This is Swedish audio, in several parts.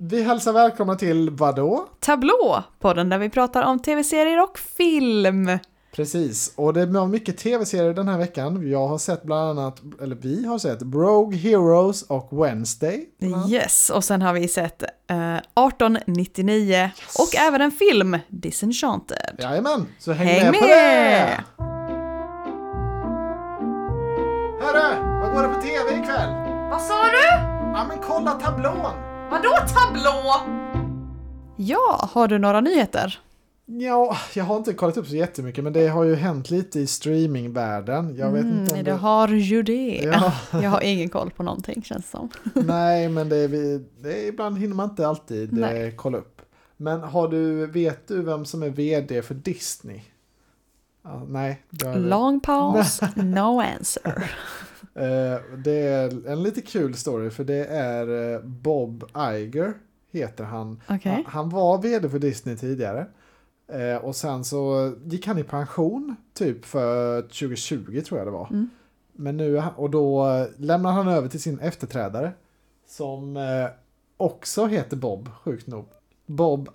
Vi hälsar välkomna till vadå? Tablå, podden där vi pratar om tv-serier och film. Precis, och det var mycket tv-serier den här veckan. Jag har sett bland annat, eller vi har sett Rogue Heroes och Wednesday. Yes, och sen har vi sett eh, 1899 och även en film, Disenchanted. Jajamän, så häng, Häng med, på med! det! Hörru, vad går det på tv ikväll? Vad sa du? Ja men kolla tablån! Vadå tablå? Ja, har du några nyheter? Ja, jag har inte kollat upp så jättemycket men det har ju hänt lite i streamingvärlden. Jag vet inte om Mm, det det... har ju det. Ja. Jag har ingen koll på någonting känns det som. Nej, men det är, vi, det är, ibland hinner man inte alltid eh, Nej. kolla upp. Men har du, vet du vem som är vd för Disney? Ja, nej. Long pause, no answer. Eh, det är en lite kul story för det är eh, Bob Iger heter han. Okej. Han, var vd för Disney tidigare. Eh, och sen så gick han i pension typ för 2020 tror jag det var. Mm. Men nu, och då lämnar han över till sin efterträdare. Som också heter Bob, sjukt nog. Bob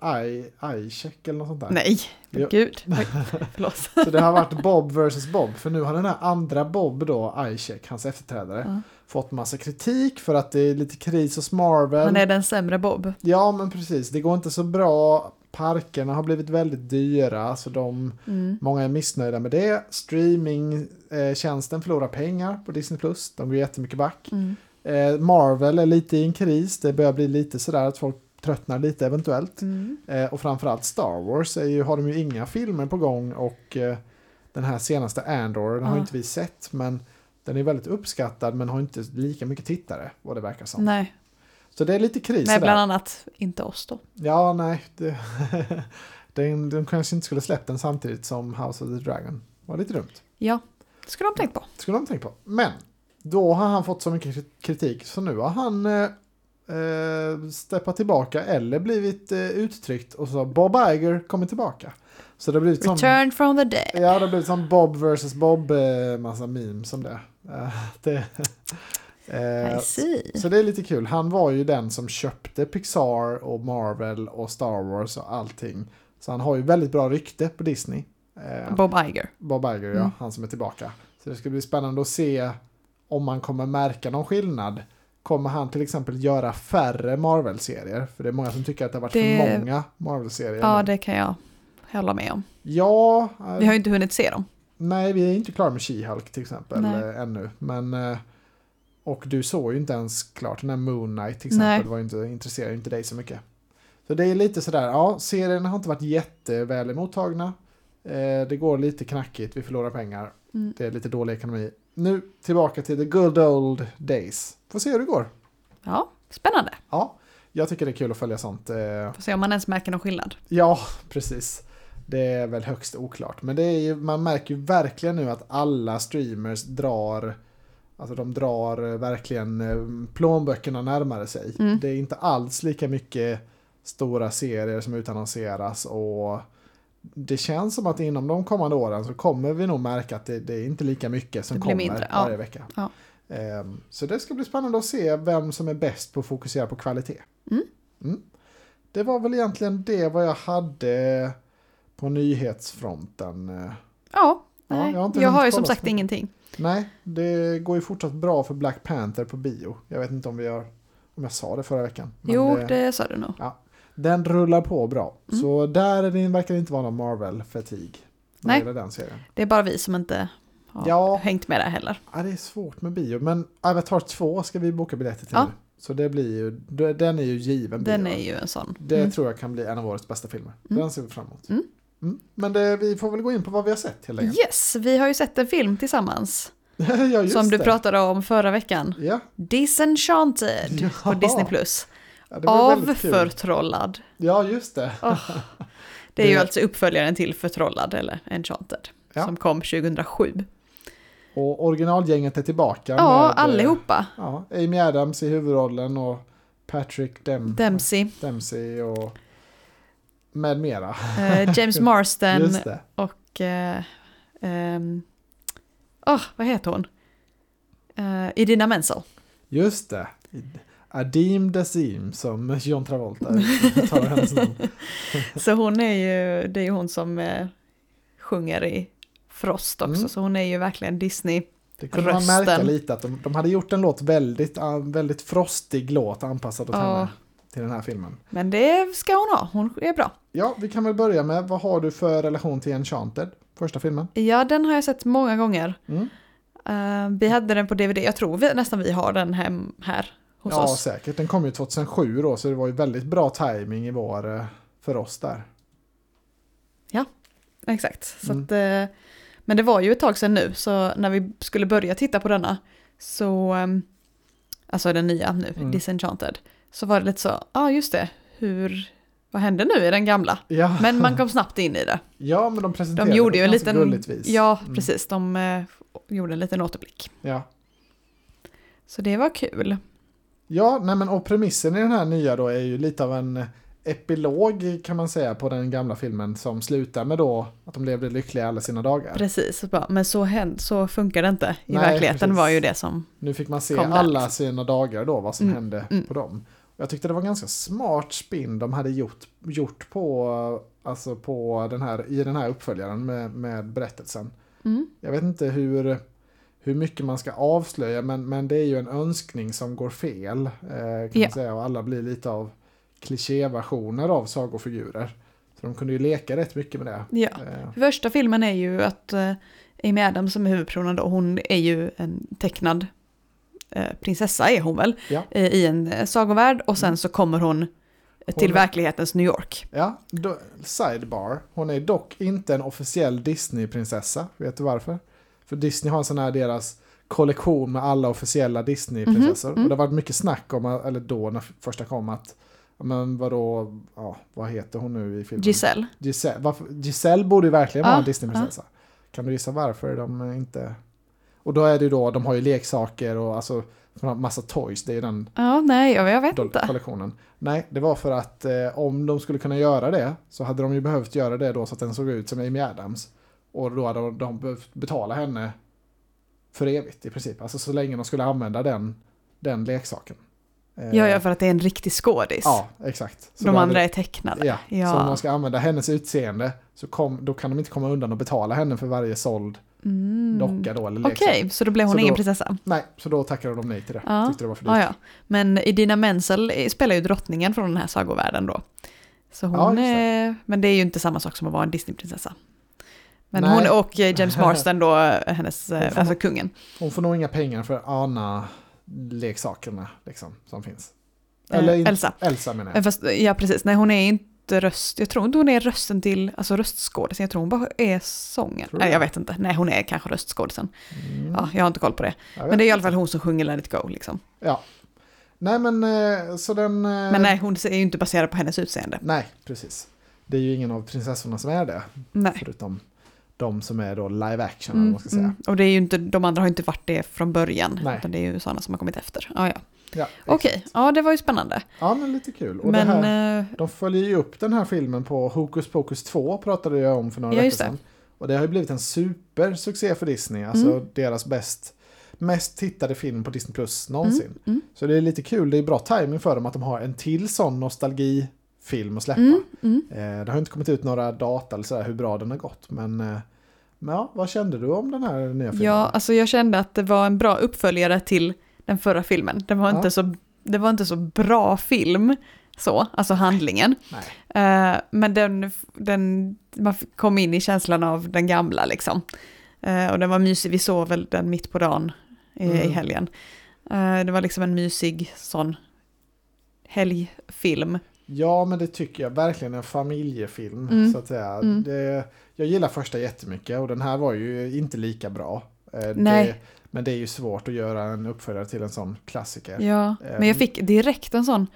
Icheck eller något sånt där. Nej, Jo. gud. Oj, förlåt. Så det har varit Bob versus Bob. För nu har den här andra Bob då, Icheck, hans efterträdare, Ja. fått massa kritik för att det är lite kris hos Marvel. Han är den sämre Bob. Ja men precis, det går inte så bra. Parkerna har blivit väldigt dyra så de, Mm. många är missnöjda med det. Streamingtjänsten förlorar pengar på Disney+. De går jättemycket back. Mm. Eh, Marvel är lite i en kris. Det börjar bli lite sådär att folk tröttnar lite eventuellt. Mm. Eh, och framförallt Star Wars ju, har de ju inga filmer på gång och eh, den här senaste Andor, den har Ja. inte vi sett men den är väldigt uppskattad men har inte lika mycket tittare vad det verkar som. Nej, Så det är lite kris Nej bland annat inte oss då. Ja, nej. Det, den, de kanske inte skulle släppt den samtidigt som House of the Dragon. var lite dumt. Ja, det skulle de tänkt på. Skulle de tänkt på. Men, då har han fått så mycket kritik så nu har han eh, eh, steppat tillbaka eller blivit eh, uttryckt och så Bob Iger kommer tillbaka. Så det har blivit som, Return from the dead. ja, det har blivit som Bob versus Bob, eh, massa memes om det. Eh, det eh, I see. så det är lite kul. Han var ju den som köpte Pixar och Marvel och Star Wars och allting. Så han har ju väldigt bra rykte på Disney. Eh, Bob Iger. Bob Iger, ja, Mm. han som är tillbaka. Så det ska bli spännande att se om man kommer märka någon skillnad. Kommer han till exempel göra färre Marvel-serier? För det är många som tycker att det har varit Det- för många Marvel-serier. Ja, Men- det kan jag hålla med om. ja eh, Vi har ju inte hunnit se dem. nej, vi är inte klara med She-Hulk till exempel Nej. eh, ännu. Men, eh, och du såg ju inte ens klart den här Moon Knight till exempel. Nej. var inte, intresserar ju inte dig så mycket. Så det är lite sådär, ja, serien har inte varit jätteväl mottagna. Eh, det går lite knackigt, vi förlorar pengar. Mm. Det är lite dålig ekonomi. Nu tillbaka till the good old days. Får se hur det går. Ja, spännande. Ja, jag tycker det är kul att följa sånt. Eh, Får se om man ens märker någon skillnad. Ja, precis. Det är väl högst oklart. Men det är ju, man märker ju verkligen nu att alla streamers drar Alltså de drar eh, verkligen eh, plånböckerna närmare sig. Mm. Det är inte alls lika mycket stora serier som utannonseras och det känns som att inom de kommande åren så kommer vi nog märka att det, det är inte lika mycket som kommer mindre, ja. varje vecka. Ja. Ehm, Så det ska bli spännande att se vem som är bäst på att fokusera på kvalitet. Mm. Mm. Det var väl egentligen det vad jag hade på nyhetsfronten. Ja, Ja, jag har jag har ju som sagt ingenting. Nej, det går ju fortsatt bra för Black Panther på bio. Jag vet inte om, vi har, om jag sa det förra veckan. jo, det, det sa du nog. Den rullar på bra. Mm. Så där är det, verkar det inte vara någon Marvel-fatig. Nej. den serien. Det är bara vi som inte har Ja. hängt med där heller. Ja, det är svårt med bio, men Avatar 2 ska vi boka biljetter till Ja. Så det blir ju, den är ju given Den bio. är ju en sån. Det Mm. tror jag kan bli en av årets bästa filmer. Mm. Den ser vi fram emot. Mm. Mm. Men det, vi får väl gå in på vad vi har sett helt enkelt. Yes, vi har ju sett en film tillsammans. ja, som du det. pratade om förra veckan. Ja, Disenchanted Ja. på Disney+. Plus. Ja. Avförtrollad. Ja, just det. Åh. Det är ju Det- alltså uppföljaren till Förtrollad eller Enchanted. Ja. Som kom 2007. Och originalgänget är tillbaka. Ja, med, eh, allihopa. Ja, Amy Adams i huvudrollen och Patrick Dem Dempsey, Dempsey och med mera. eh, James det. och... Eh, ehm, åh, vad heter hon? Eh, Idina Menzel. Just det. Adim Dazim som John Travolta tar hennes namn. Så hon är ju, det är ju hon som eh, sjunger i Frost också, Mm. så hon är ju verkligen Disney. Det kunde man Rösten. märka lite att de, de hade gjort en låt väldigt, ah, väldigt frostig låt anpassad åt Ja. henne till den här filmen. Men det ska hon ha, hon är bra. Ja, vi kan väl börja med vad har du för relation till Enchanted? Första filmen. Ja, den har jag sett många gånger. Mm. Eh, vi hade den på DVD, jag tror vi, nästan vi har den hem här hos Ja, oss. säkert. Den kom ju 2007 då, så det var ju väldigt bra timing i vår, eh, för oss där. Exakt. Så Mm. att, eh, men det var ju ett tag sedan nu, så när vi skulle börja titta på denna, så, ehm, alltså den nya nu, Mm. Disenchanted, så var det lite så, ja ah, just det, hur, vad hände nu i den gamla? Ja, Men man kom snabbt in i det. ja men de presenterade De gjorde det ju en liten, gulligt vis. ja Mm. precis, de eh, gjorde en liten återblick. Ja. Så det var kul. Ja, nej men och premissen i den här nya då är ju lite av en epilog kan man säga på den gamla filmen som slutar med då att de levde lyckliga alla sina dagar. Precis, bra. men så, händ, så funkar det inte i Nej, verkligheten precis. var ju det som, Nu fick man se där, alla liksom. sina dagar då, vad som Mm, hände mm. på dem. Jag tyckte det var ganska smart spin de hade gjort, gjort på, alltså på den här, i den här uppföljaren med, med berättelsen. mm, Jag vet inte hur, hur mycket man ska avslöja, men, men det är ju en önskning som går fel. Eh, kan Ja. säga, och alla blir lite av klichéversioner av sagofigurer. Så de kunde ju leka rätt mycket med det. ja. Eh, Första filmen är ju att uh, Amy Adams som är huvudpersonen då, hon är ju en tecknad eh, prinsessa är hon väl, Ja. eh, i en uh, sagovärld och sen så kommer hon eh, till Hon verklighetens New York. ja, sidebar. Hon är dock inte en officiell Disney-prinsessa. Vet du varför? För Disney har en sån här deras kollektion med alla officiella Disney-prinsessor. Mm. Och det har varit mycket snack om, eller då när första kom, att ja, men vadå, ja, vad heter hon nu i filmen? Giselle. Giselle, varför, Giselle borde ju verkligen vara Ja, en Disneyprinsessa. Kan du gissa varför de inte... Och då är det ju då, de har ju leksaker och alltså massa toys, det är ju den Ja, nej, jag, vet inte. kollektionen. Nej, det var för att eh, om de skulle kunna göra det så hade de ju behövt göra det då så att den såg ut som Amy Adams. Och då hade de, de behövt betala henne för evigt i princip. Alltså så länge de skulle använda den, den leksaken. Eh, Ja, ja, för att det är en riktig skådis. Ja, exakt. Så De hade andra det- är tecknade. Ja, Ja. så om de ska använda hennes utseende så kom, då kan de inte komma undan och betala henne för varje såld Mm. docka då. Eller Okej, leksak. så då blev hon Så ingen då- prinsessa? Nej, så då tackade de nej till det. Ja. Tyckte det var för dyrt. Ja, ja. Men Idina Menzel spelar ju drottningen från den här sagovärlden då. Så hon Ja, är, men det är ju inte samma sak som att vara en Disneyprinsessa. Men Nej. hon och eh, James Marsden då, eh, hennes, eh, alltså kungen. Hon får nog inga pengar för Anna-leksakerna liksom, som finns. Eh, Eller in- Elsa. Elsa menar Eh, jag. Fast, ja, precis. Nej, hon är inte röst. Jag tror inte hon är rösten till, alltså röstskådisen. Jag tror hon bara är sången. Nej, jag vet inte. Nej, hon är kanske röstskådisen. Mm, Ja, jag har inte koll på det. Men det är i alla fall hon som sjunger Let it go, liksom. Ja. Nej men eh, så den... eh, Men nej, hon är ju inte baserad på hennes utseende. Nej, precis. Det är ju ingen av prinsessorna som är det. Nej. Förutom de som är då live action, Mm, man ska säga. mm. Och det är ju inte, de andra har inte varit det från början. Nej. Utan det är ju sådana som har kommit efter. Ja, ja. Ja, Okej, exakt. ja det var ju spännande. Ja, men lite kul. Och Men, här, eh, de följer ju upp den här filmen på Hokus Pokus 2, pratade jag om för några Ja, veckor sedan. Och det har ju blivit en supersuccé för Disney, alltså Mm. deras bäst, mest tittade film på Disney Plus någonsin. mm, mm, Så det är lite kul, det är bra timing för dem att de har en till sån nostalgifilm att släppa. mm, mm. Eh, det har inte kommit ut några data eller sådär hur bra den har gått, men, eh, men ja, vad kände du om den här nya filmen? Ja, alltså jag kände att det var en bra uppföljare till den förra filmen. Det var, Ja. inte, så, det var inte så bra film, så, alltså handlingen. Nej. Eh, men den, den, man kom in i känslan av den gamla liksom. Eh, och den var mysig, vi såg väl den mitt på dagen i, i Mm. helgen. Eh, det var liksom en mysig sån helgfilm. Ja, men det tycker jag verkligen en familjefilm, Mm. så att säga. Mm. Det, jag gillar första jättemycket och den här var ju inte lika bra. Eh, Nej. Det, men det är ju svårt att göra en uppföljare till en sån klassiker. Ja, men jag fick direkt en sån,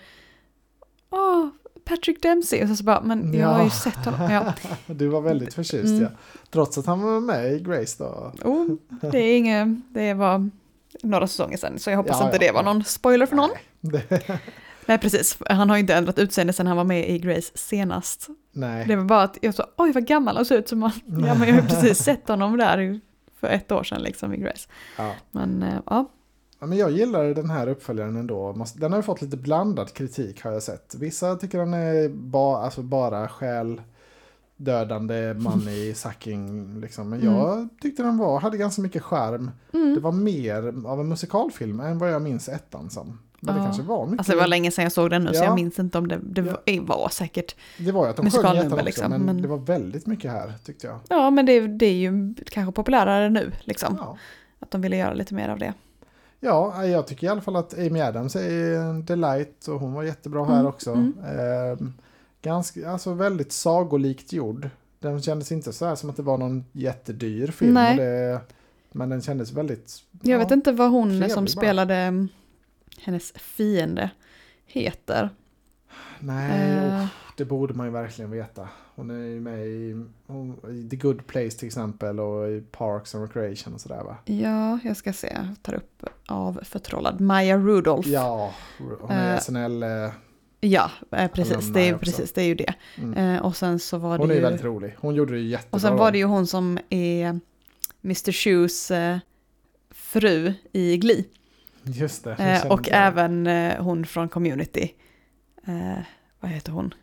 åh, Patrick Dempsey, och så, så bara, men jag har ju Ja. sett honom. Ja. Du var väldigt förtjust, Mm. ja. Trots att han var med i Grace då. Oh, det är inget, det var några säsonger sedan, så jag hoppas Ja, inte ja, det var ja. någon spoiler för någon. Nej, precis. Han har ju inte ändrat utseende sedan han var med i Grace senast. nej. Det var bara att jag sa, oj vad gammal han ser ut som han. Ja, men jag har precis sett honom där för ett år sedan liksom i Grace. Ja. Men eh, ja, Ja, men jag gillar den här uppföljaren ändå. Den har ju fått lite blandad kritik har jag sett. Vissa tycker den är ba, alltså bara själ dödande money sucking liksom. Men jag tyckte den var, hade ganska mycket charm. Mm. Det var mer av en musikalfilm än vad jag minns ettan som. Men det Ja. kanske var mycket. Alltså det var länge sedan jag såg den nu så Ja. jag minns inte om det, det Ja. var, säkert. det var ju att de sjöng ettan också, liksom, men, men- det var väldigt mycket här tyckte jag. Ja men det, det är ju kanske populärare nu liksom. Ja. Att de ville göra lite mer av det. Ja, jag tycker i alla fall att Amy Adams är en delight och hon var jättebra här Mm, också. mm. Ehm, ganska, alltså väldigt sagolikt gjord. Den kändes inte så här som att det var någon jättedyr film. Det, men den kändes väldigt... Jag ja, vet inte vad hon som spelade hennes fiende heter. Nej, usch, det borde man ju verkligen veta. Hon är ju med i, hon, i The Good Place till exempel och i Parks and Recreation och sådär va? ja, jag ska se. Jag tar upp av förtrollad. Maya Rudolph. Ja, hon är Eh, SNL. eh, Ja, precis. Det är, också. precis, det är ju det. Mm. Och sen så var det Hon är ju väldigt rolig. Hon gjorde det jättebra. Och sen var det ju hon som är Mr. Shoes fru i Glee. Just det. Eh, och det. även eh, hon från Community. Eh, vad heter hon?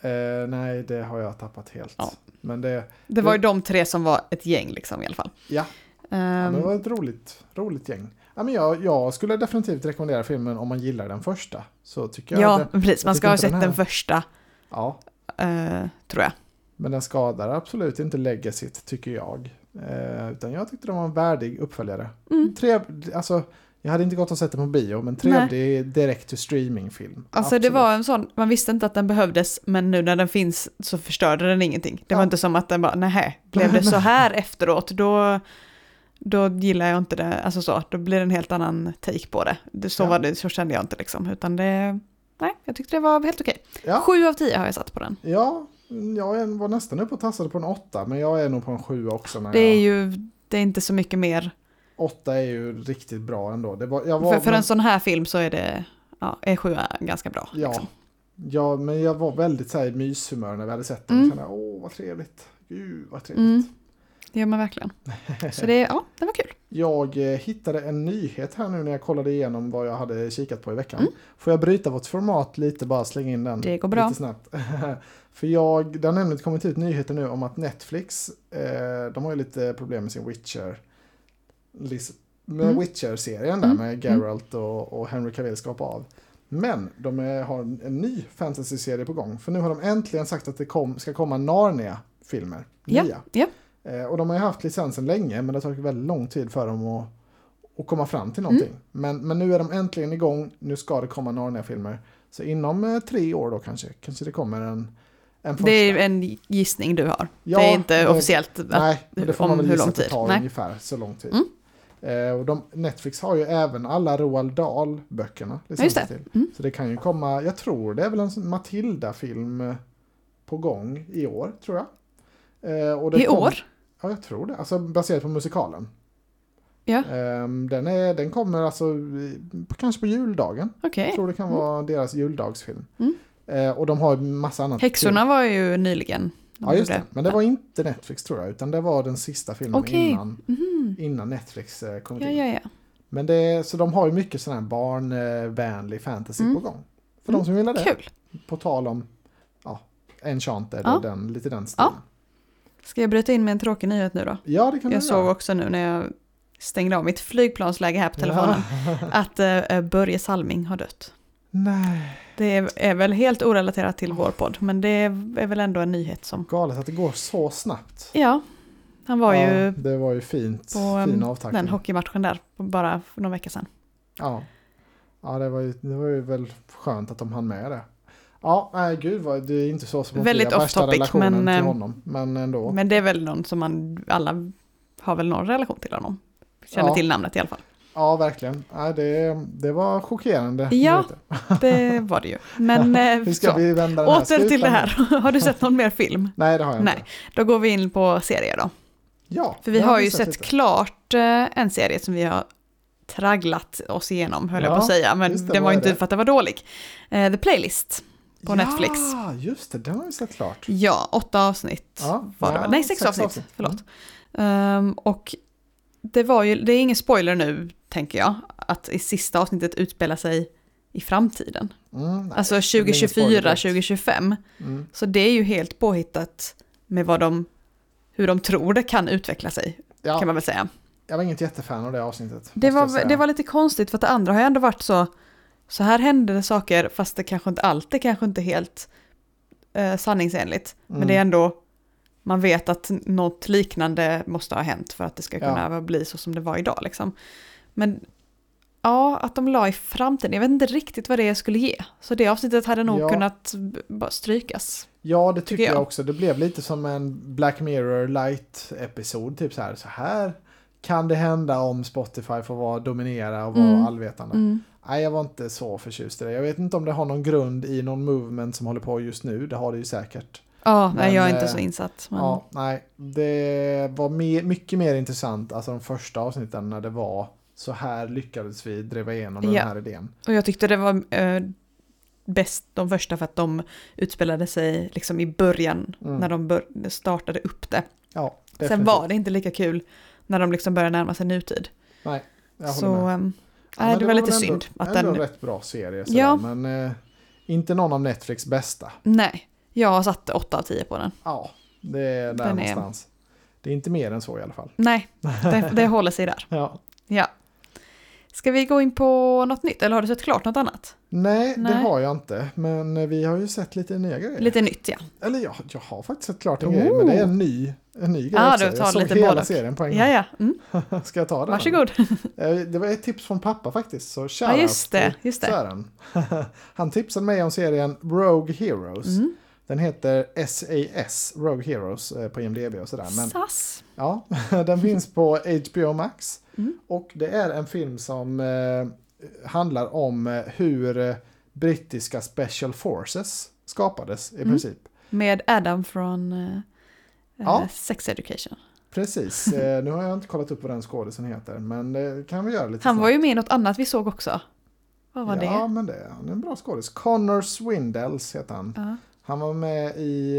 Eh, nej, det har jag tappat helt. Ja. Men det, Det var ju de tre som var ett gäng liksom i alla fall. Ja. ja, Ehm, men det var ett roligt, roligt gäng. Ja, men jag, jag skulle definitivt rekommendera filmen om man gillar den första. Så tycker jag ja, det, precis. Man ska ha sett den den, första, ja, eh, tror jag. men den skadar absolut inte legacyt tycker jag. Eh, utan jag tyckte det var en värdig uppföljare. Mm. Trev, alltså, jag hade inte gått och sett den på bio, men trevlig direkt to streaming-film. Alltså det Absolut. var en sån, man visste inte att den behövdes, men nu när den finns så förstörde den ingenting. Det Ja. var inte som att den bara, nej, blev det så här efteråt, då, då gillar jag inte det, alltså så, då blir det en helt annan take på det. det så, Ja. var det så kände jag inte liksom, utan det, nej, jag tyckte det var helt okej. Ja. Sju av tio har jag satt på den. Ja, jag var nästan uppe och tassade på en åtta, men jag är nog på en sju också. När Det är jag, ju, det är inte så mycket mer, Åtta är ju riktigt bra ändå. Det var, var, för, för en sån här film så är det, ja, är sju ganska bra. Ja, Liksom. ja, men jag var väldigt så här, i myshumör när vi hade sett den. Mm. Jag kände, åh vad trevligt. Gud vad trevligt. Mm. Det gör man verkligen. Så det, ja, det var kul. Jag eh, hittade en nyhet här nu när jag kollade igenom vad jag hade kikat på i veckan. Mm. Får jag bryta vårt format lite, bara slänga in den Det går bra. lite snabbt. För jag, det har nämligen kommit ut nyheter nu om att Netflix, eh, de har ju lite problem med sin Witcher. Med Mm. Witcher-serien där Mm. med Geralt och, och Henry Cavill ska hoppa av. Men de är, har en, ny fantasy-serie på gång. För nu har de äntligen sagt att det kom, ska komma Narnia-filmer. Ja, Nya. ja. Eh, och de har ju haft licensen länge men det har tagit väldigt lång tid för dem att, att komma fram till någonting. Mm. Men, men nu är de äntligen igång, nu ska det komma Narnia-filmer. Så inom eh, tre år då kanske, kanske det kommer en, en första. Det är en gissning du har. Ja, det är inte det- officiellt. att- Nej, det får man om väl hur lång att det tid. tar Nej. ungefär så lång tid. Mm. Eh, och de, Netflix har ju även alla Roald Dahl-böckerna. Just det. till. Mm. Så det kan ju komma, jag tror det är väl en Matilda-film eh, på gång i år, tror jag. Eh, I kom- år? Ja, jag tror det. Alltså baserat på musikalen. Ja. Ehm, den, är, den kommer alltså på- kanske på juldagen. Okej. Jag tror det kan vara deras juldagsfilm. Mm. Eh, och de har ju massa annat. Häxorna var ju nyligen. Ja, just det. Men det var inte Netflix tror jag, utan det var den sista filmen Okej. innan, Mhm. innan Netflix eh, kom Ja, in. ja, ja. Men det, så de har ju mycket sån här barnvänlig fantasy Mm. på gång. För de som gillar det. Kul. På tal om ja, Enchanted Ja. och den, lite den stilen. Ska jag bryta in med en tråkig nyhet nu då? Ja, det kan du Jag såg också nu när jag stängde av mitt flygplansläge här på telefonen Ja. att uh, Börje Salming har dött. Nej, Det är, är väl helt orelaterat till vår podd, men det är, är väl ändå en nyhet som... galet att det går så snabbt. Ja, han var ja, ju det var ju fint. på fin avtackning. den hockeymatchen där bara för några veckor sedan. Ja, ja det, var ju, det var ju väl skönt att de hann med det. Ja, nej gud vad, det är inte så som Väldigt off topic, men, till eh, honom. Men ändå. Men det är väl någon som man alla har väl någon relation till honom. Känner Ja. till namnet i alla fall. Ja, verkligen. Nej, det, det var chockerande. Ja. Det var det ju. Men eh, Hur ska så. vi vända den här åter till skutan det här. Har du sett någon mer film? Nej, det har jag Nej. inte. Då går vi in på serier då. Ja, För vi har ju sett lite. klart eh, en serie som vi har tragglat oss igenom, höll jag Ja, på att säga. Men det, den var ju inte det? för att den var dålig. Eh, The Playlist på Netflix. Ja, just det. Den har vi sett klart. Ja, åtta avsnitt Ja, var det ja, väl? Nej, sex, sex avsnitt. avsnitt. Förlåt. Ehm, och det var ju, det är ingen spoiler nu, tänker jag. Att i sista avsnittet utspela sig i framtiden. Mm, nej, Alltså det blir ingen spoiler 2024, direkt. 2025. Mm. Så det är ju helt påhittat med vad de, hur de tror det kan utveckla sig, Ja, kan man väl säga. jag var inget jättefan av det avsnittet. Det var, det var lite konstigt för att det andra har ju ändå varit så, så här hände det saker fast det kanske inte alltid kanske inte helt eh, sanningsenligt. Men Mm. det är ändå, man vet att något liknande måste ha hänt för att det ska Ja. kunna bli så som det var idag liksom. Men ja, att de la i framtiden, jag vet inte riktigt vad det skulle ge. Så det avsnittet hade nog Ja. kunnat strykas. Ja, det tycker jag. jag. också. Det blev lite som en Black Mirror light-episod. Typ så här, så här kan det hända om Spotify får vara dominera och vara Mm. allvetande. Mm. Nej, jag var inte så förtjust i det. Jag vet inte om det har någon grund i någon movement som håller på just nu. Det har det ju säkert. Ja, nej, Men, jag är inte eh, så insatt. Men... Ja, nej. Det var mer, mycket mer intressant, alltså de första avsnitten när det var så här lyckades vi driva igenom den Ja. här idén. Och jag tyckte det var eh, bäst de första för att de utspelade sig liksom i början Mm. när de bör- startade upp det. Ja, Sen var det inte lika kul när de liksom började närma sig nutid. Jag håller Så med. ehm, Ja, nej, men det var lite väl synd Ändå, att ändå den... en rätt bra serie, sådär, Ja. men eh, inte någon av Netflix bästa. Nej, jag har satt 8 av 10 på den. Ja, det är där Den är- någonstans. Det är inte mer än så i alla fall. Nej, det, det håller sig där. Ja. Ja. Ska vi gå in på något nytt eller har du sett klart något annat? Nej, det Nej. har jag inte. Men eh, vi har ju sett lite nya grejer. Lite nytt ja. Eller ja, jag har faktiskt sett klart en Oh. grej, men det är en ny, en ny grej Ah, också. Jag såg hela och. serien på en gång. Ja, ja. Mm. Ska jag ta den? Varsågod. Eh, Det var ett tips från pappa faktiskt, så Ja, shoutout just det. Just det. Han tipsade mig om serien Rogue Heroes. Mm. Den heter SAS, Rogue Heroes, eh, på IMDB och sådär. Men SAS. ja, den finns på HBO Max. Mm. Och det är en film som eh, handlar om eh, hur eh, brittiska Special Forces skapades i Mm. princip. Med Adam från eh, Ja. Sex Education. Precis, eh, nu har jag inte kollat upp vad den skådisen heter, men det kan vi göra lite Han snabbt. var ju med i något annat vi såg också. Vad var ja, det? men det är en bra skådis. Connor Swindles heter han. Ja. Han var med i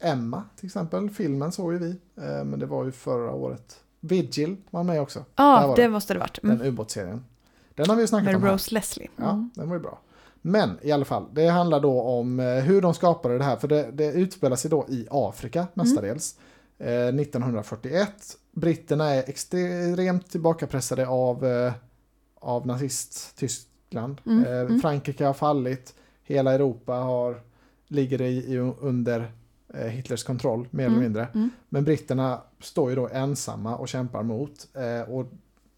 eh, Emma till exempel, filmen såg ju vi, eh, men det var ju förra året. Vigil var han med också, Ja, var det det. måste det varit. den Mm. ubåtsserien. Den har vi ju snackat Med om här. Rose Leslie. Ja, Mm. den var ju bra. Men i alla fall, det handlar då om eh, hur de skapade det här, för det, det utspelar sig då i Afrika mestadels. Eh, 1941. Britterna är extremt tillbakapressade av, eh, av nazist-Tyskland. Mm, Eh, mm. Frankrike har fallit, hela Europa har, ligger i, under eh, Hitlers kontroll, mer eller Mm, mindre. mm. Men britterna står ju då ensamma och kämpar mot. Eh, och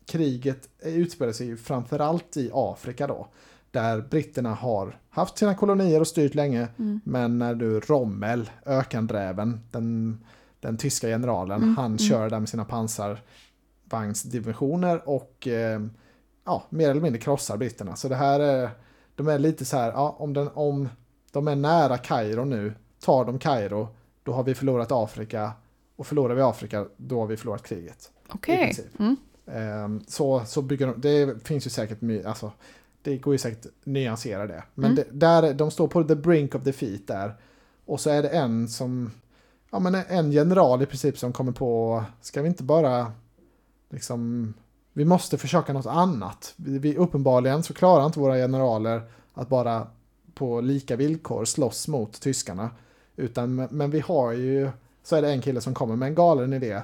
kriget utspelar sig ju framförallt i Afrika då. Där britterna har haft sina kolonier och styrt länge. Mm. Men när du Rommel, ökandräven, den, den tyska generalen, Mm, han mm. kör där med sina pansarvagnsdivisioner och eh, ja, mer eller mindre krossar britterna. Så det här är, de är lite så här, ja, om, den, om de är nära Kairo nu, tar de Kairo, då har vi förlorat Afrika. Och förlorar vi Afrika, då har vi förlorat kriget. Okej. princip. Mm. Ehm, så, så bygger de, det finns ju säkert, my- alltså, det går ju säkert nyansera det. Men Mm. det, där, de står på the brink of defeat där. Och så är det en som, ja men en general i princip som kommer på, ska vi inte bara, liksom, vi måste försöka något annat. Vi, vi, uppenbarligen så klarar inte våra generaler att bara på lika villkor slåss mot tyskarna. Utan, men vi har ju, så är det en kille som kommer med en galen idé.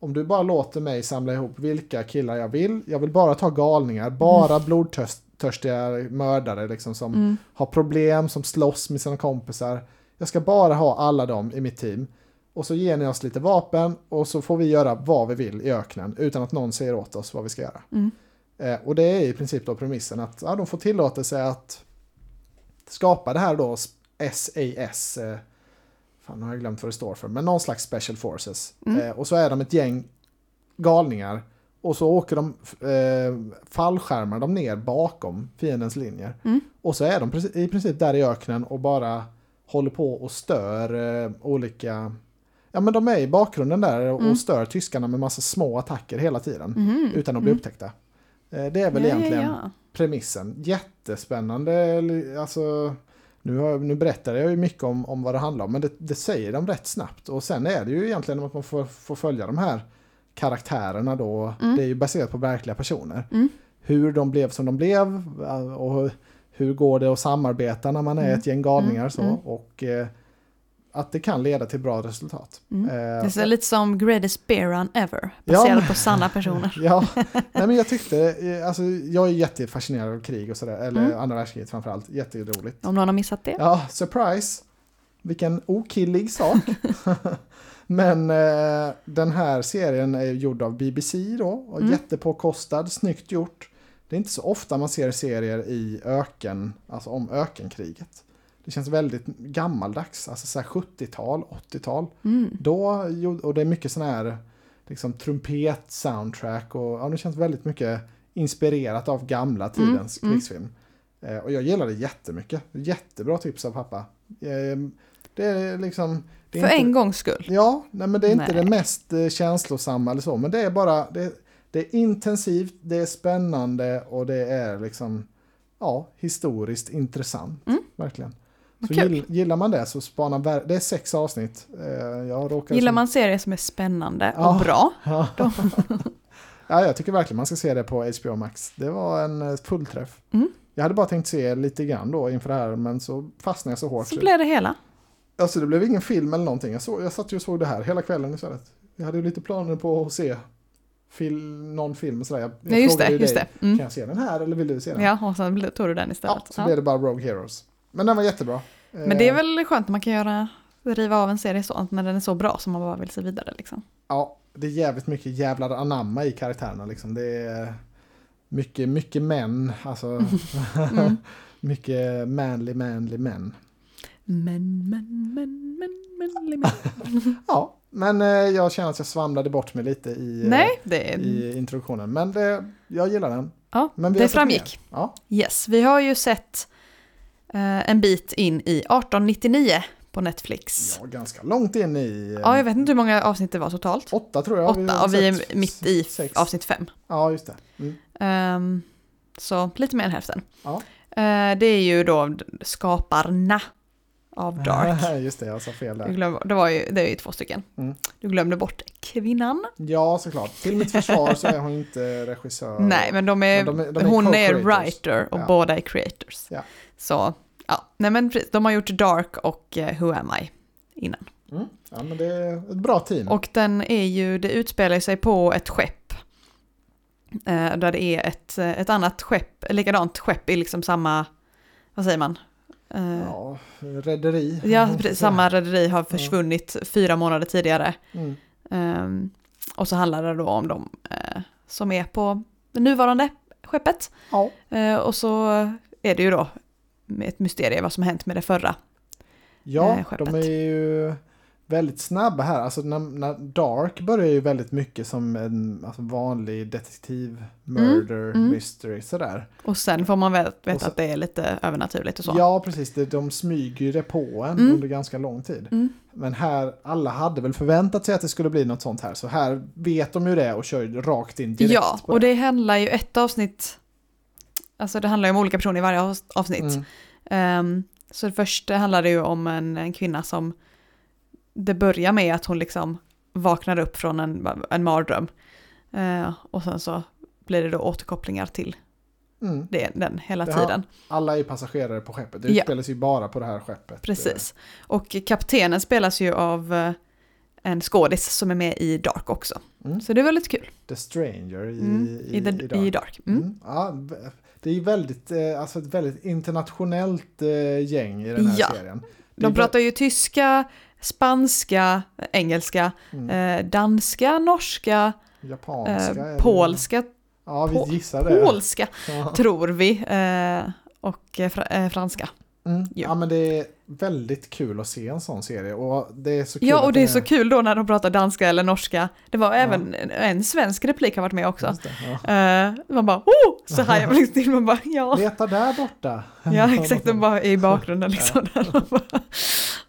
Om du bara låter mig samla ihop vilka killar jag vill. Jag vill bara ta galningar, bara blodtörstiga mördare liksom som Mm. har problem, som slåss med sina kompisar. Jag ska bara ha alla dem i mitt team. Och så ger ni oss lite vapen och så får vi göra vad vi vill i öknen utan att någon säger åt oss vad vi ska göra. Mm. Eh, och det är i princip då premissen att ja, de får tillåtelse att skapa det här då SAS. Eh, fan, nu har jag glömt vad det står för. Men någon slags Special Forces. Mm. Eh, och så är de ett gäng galningar. Och så åker de, eh, fallskärmar de ner bakom fiendens linjer. Mm. Och så är de i princip där i öknen och bara håller på och stör eh, olika... Ja men de är i bakgrunden där och Mm. stör tyskarna med massa små attacker hela tiden. Mhm. Utan att bli Mm. upptäckta. Eh, det är väl Ja, egentligen Ja, ja. premissen. Jättespännande. Alltså, nu, har, nu berättar jag ju mycket om, om vad det handlar om, men det, det säger de rätt snabbt. Och sen är det ju egentligen att man får, får följa de här karaktärerna då. Mm. Det är ju baserat på verkliga personer. Mm. hur de blev som de blev eh, och hur går det att samarbeta när man är Mm. ett gäng galningar Mm, så. mm. Och eh, att det kan leda till bra resultat. Mm. Eh, Det är lite som Greatest Bear Run Ever, Ja, baserat men- på sanna personer. Ja, nej men jag tyckte, eh, alltså jag är jättefascinerad av krig och sådär, eller Mm. andra världskriget framförallt, jätteroligt. Om någon har missat det. Ja, surprise! Vilken okillig sak. Men eh, den här serien är gjord av BBC då, och Mm. jättepåkostad, snyggt gjort. Det är inte så ofta man ser serier i öken, alltså om ökenkriget. Det känns väldigt gammaldags, alltså så här 70-tal, 80-tal. Mm. Då, och det är mycket sån här liksom trumpet-soundtrack och ja, det känns väldigt mycket inspirerat av gamla tidens Mm, mm. krigsfilm. Eh, och jag gillar det jättemycket. Jättebra tips av pappa. Eh, det är liksom... Det är För inte, en gångs skull. Ja, nej, men det är inte Nej. det mest eh, känslosamma eller så, men det är bara... Det, det är intensivt, det är spännande och det är liksom... Ja, historiskt intressant. Mm. Verkligen. Så gill, gillar man det så spanar Det är sex avsnitt. Eh, Gillar som- man serier som är spännande Ja. och bra, Ja. ja, jag tycker verkligen man ska se det på HBO Max. Det var en eh, fullträff. Mm. Jag hade bara tänkt se lite grann då inför det här, men så fastnade jag så hårt. så blir det hela. Alltså det blev ingen film eller någonting. Jag, såg, jag satt ju och såg det här hela kvällen istället. Jag hade ju lite planer på att se fil, någon film och sådär. Jag, jag Ja, just det. frågade ju Just dig, det. Mm. Kan jag se den här eller vill du se den? Ja, och sen tog du den Ja, istället. så Ja. blev det bara Rogue Heroes. Men den var jättebra. Men det är Eh, väl skönt när man kan göra, riva av en serie så, när den är så bra som man bara vill se vidare liksom. Ja, det är jävligt mycket jävlar anamma i karaktärerna liksom. Det är mycket, mycket män. Alltså, Mm. mycket manly, manly män. Men, men, men, men, men, men. Ja, men eh, jag känner att jag svamlade bort mig lite i, eh, Nej, det, i introduktionen. Men det, jag gillar den. ja, Men det framgick. Ja, Yes, vi har ju sett en bit in i 1899 på Netflix. ja, ganska långt in i... eh, Ja, jag vet inte hur många avsnitt det var totalt. Åtta tror jag. Åtta, och vi är mitt i sex. avsnitt fem. Ja, just det. Mm. Ehm, så lite mer än hälften. Ja. Eh, det är ju då skaparna av Dark. just det, jag sa fel Du där. glöm, det, var ju, det är ju två stycken. Mm. Du glömde bort kvinnan. Ja, såklart. Till mitt försvar så är hon inte regissör. Nej, men de är, Men de är- de är hon är writer och Ja. båda är creators. Ja. Så, ja, nej men precis, de har gjort Dark och eh, Who Am I innan. Mm. Ja, men det är ett bra team. Och den är ju, det utspelar sig på ett skepp. Eh, där det är ett, eh, ett annat skepp, likadant skepp i liksom samma, vad säger man? Eh, Ja, rederi. ja, samma rederi har försvunnit fyra månader tidigare. Mm. Ehm, och så handlar det då om de eh, som är på det nuvarande skeppet. Ja. Eh, och så är det ju då ett mysterium vad som hänt med det förra. Ja, skeppet. de är ju väldigt snabba här. Alltså när, när Dark börjar ju väldigt mycket som en alltså, vanlig detektiv, murder, mm. mystery sådär. Och sen får man veta så- att det är lite övernaturligt och så. Ja, precis. Det, de smyger ju det på en Mm. under ganska lång tid. Mm. Men här, alla hade väl förväntat sig att det skulle bli något sånt här. Så här vet de ju det och kör rakt in direkt ja och det handlar ju ett avsnitt, alltså det handlar ju om olika personer i varje avs- avsnitt. Mm. Ehm, så det första handlar det ju om en, en kvinna som, det börjar med att hon liksom vaknar upp från en, en mardröm. Eh, och sen så blir det då återkopplingar till Mm. det, den hela Det har- tiden. Alla är passagerare på skeppet. Det Ja. utspelar sig ju bara på det här skeppet. Precis. Och kaptenen spelas ju av eh, en skådis som är med i Dark också. Mm. Så det är väldigt kul. The Stranger i, Mm. i, I, the, i Dark. i Dark. Mm. Mm. Ja, det är väldigt, eh, alltså ett väldigt internationellt eh, gäng i den här Ja. serien. De pratar ju tyska, spanska, engelska, Mm. eh, danska, norska, Japanska. eh, polska, Ja, vi polska tror vi. Eh, och eh, eh, franska. Mm. Ja. ja, men det väldigt kul att se en sån serie. Och det är så kul Ja, och det är så kul då när de pratar danska eller norska. Det var även en, en svensk replik har varit med också. Det, ja. Eh, man bara, oh! Så här jag liksom till, man bara, ja. Leta där borta. Ja, exakt, de bara i bakgrunden liksom. Bara,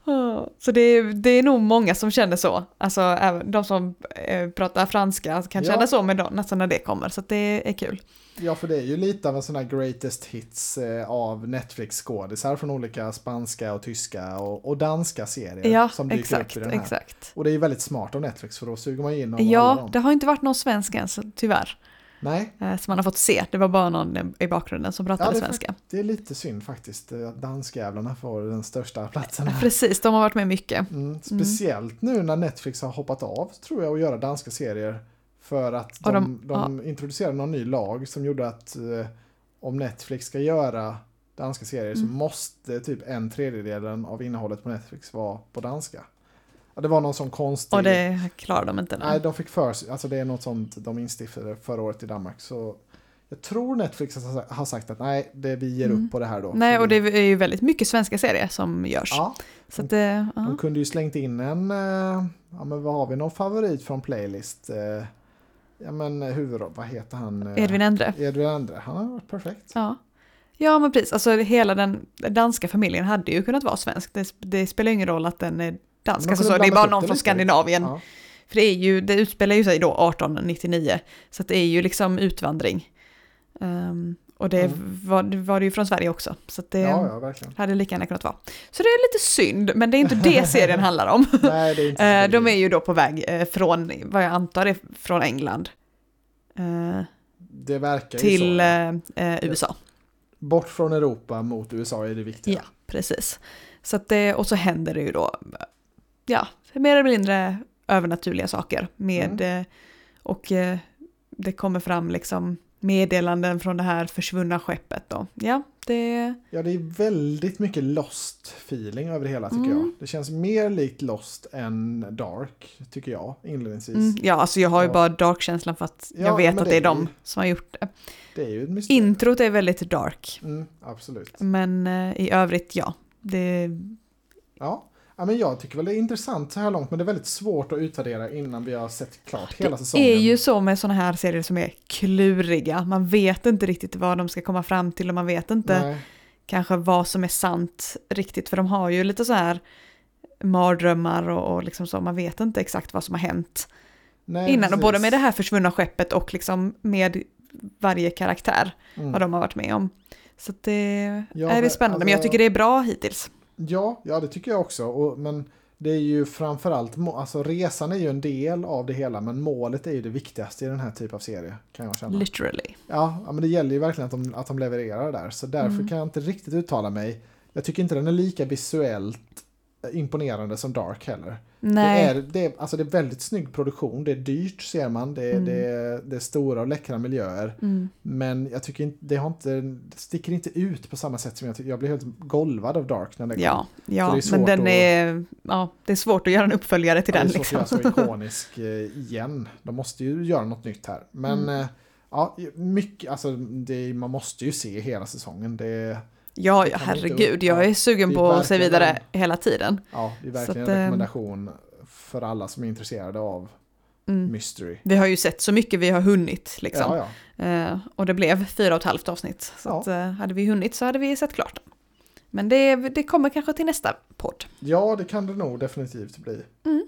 "Åh." så det är, det är nog många som känner så. Alltså även de som eh, pratar franska kan Ja. känna så med dem, nästan när det kommer. Så det är kul. Ja, för det är ju lite av en sån här greatest hits eh, av Netflix-skådisar från olika spanska och tyska och, och danska serier Ja, som dyker exakt, upp i den här. exakt. Och det är ju väldigt smart av Netflix för då suger man in alla Ja, dem. det har inte varit någon svensk än, så tyvärr. Nej, eh, som man har fått se. Det var bara någon i bakgrunden som pratade Ja, det svenska. det är lite synd faktiskt eh, att danskjävlarna får den största platsen. här. Precis, de har varit med mycket. Mm, speciellt nu när Netflix har hoppat av tror jag att göra danska serier. För att de, de- de, introducerade någon ny lag som gjorde att eh, om Netflix ska göra danska serier så Mm. måste typ en tredjedel av innehållet på Netflix vara på danska. Ja, det var någon sån konstig... Och det klarar de inte. Nej, de fick för sig, alltså det är något sånt de instiftade förra året i Danmark. Så jag tror Netflix har sagt att nej, det, vi ger Mm. upp på det här då. Nej, Så och det är ju väldigt mycket svenska serier som görs. Ja, Så det, ja. de kunde ju slängt in en, eh, ja men vad har vi, någon favorit från playlist? Eh, Ja men huvud, vad heter han? Eh, Edvin Endre. Edvin Endre, han har varit perfekt. Ja. Ja, men precis. Alltså hela den danska familjen hade ju kunnat vara svensk. Det, det spelar ju ingen roll att den är dansk. Alltså, så, det är bara någon från. Skandinavien. Ja. För det, är ju, det utspelar ju sig då 1899. Så det är ju liksom utvandring. Ehm, och det Mm. var, det var det ju från Sverige också. Så det ja, ja, hade lika gärna kunnat vara. Så det är lite synd, men det är inte det serien handlar om. Nej, det är inte Eh, de är ju då på väg eh, från, vad jag antar är från England. eh, Det verkar ju till så. eh, eh, USA. Bort från Europa mot USA är det viktiga. Ja, precis. Så det, och så händer det ju då, ja, mer eller mindre övernaturliga saker med, Mm. eh, och eh, det kommer fram liksom meddelanden från det här försvunna skeppet då. Ja, det, Ja, det är väldigt mycket Lost feeling över det hela tycker Mm. jag. Det känns mer likt Lost än Dark, tycker jag, inledningsvis. mm, ja alltså jag har ju Ja. bara dark-känslan för att Ja, jag vet att det är det är de ju- som har gjort det. Det är ju ett mysterium. Introt är väldigt dark, Mm, absolut. men eh, i övrigt ja. Det, Ja. Ja, men jag tycker väl det är intressant så här långt, men det är väldigt svårt att utvärdera innan vi har sett klart hela säsongen. Det är ju så med sådana här serier som är kluriga. Man vet inte riktigt vad de ska komma fram till och man vet inte Nej, kanske vad som är sant riktigt. För de har ju lite så här mardrömmar och, och liksom så. Man vet inte exakt vad som har hänt nej, innan. Och precis. både med det här försvunna skeppet och liksom med varje karaktär. Mm. Vad de har varit med om. Så det, Ja, är det spännande. Men jag alltså- tycker det är bra hittills. Ja, ja, det tycker jag också. Och, men det är ju framförallt, alltså resan är ju en del av det hela, men målet är ju det viktigaste i den här typen av serie, kan jag känna. Literally. Ja, ja, men det gäller ju verkligen att de, att de levererar där, så därför Mm. kan jag inte riktigt uttala mig. Jag tycker inte den är lika visuellt imponerande som Dark heller. Nej. Det, är, det, är, alltså det är väldigt snygg produktion, det är dyrt ser man, det är, Mm. det är, det är stora och läckra miljöer. Mm. Men jag tycker inte, det, har inte, det sticker inte ut på samma sätt som jag tycker. Jag blev helt golvad av Dark när det kom. Ja, ja men den att- är, ja, det är svårt att göra en uppföljare till Ja, den det är svårt liksom. att göra så ikonisk eh, igen. De måste ju göra något nytt här. Men Mm. eh, ja, mycket, alltså det, man måste ju se hela säsongen. Det, Ja, ja herregud, jag ja, är sugen är på att se vidare hela tiden. ja, det är verkligen att, en eh, rekommendation för alla som är intresserade av Mm. mystery. Vi har ju sett så mycket vi har hunnit liksom. Ja, ja. Eh, och det blev fyra och ett halvt avsnitt. Så Ja. att, eh, hade vi hunnit så hade vi sett klart. Men det, det kommer kanske till nästa podd. ja, det kan det nog definitivt bli. Mm.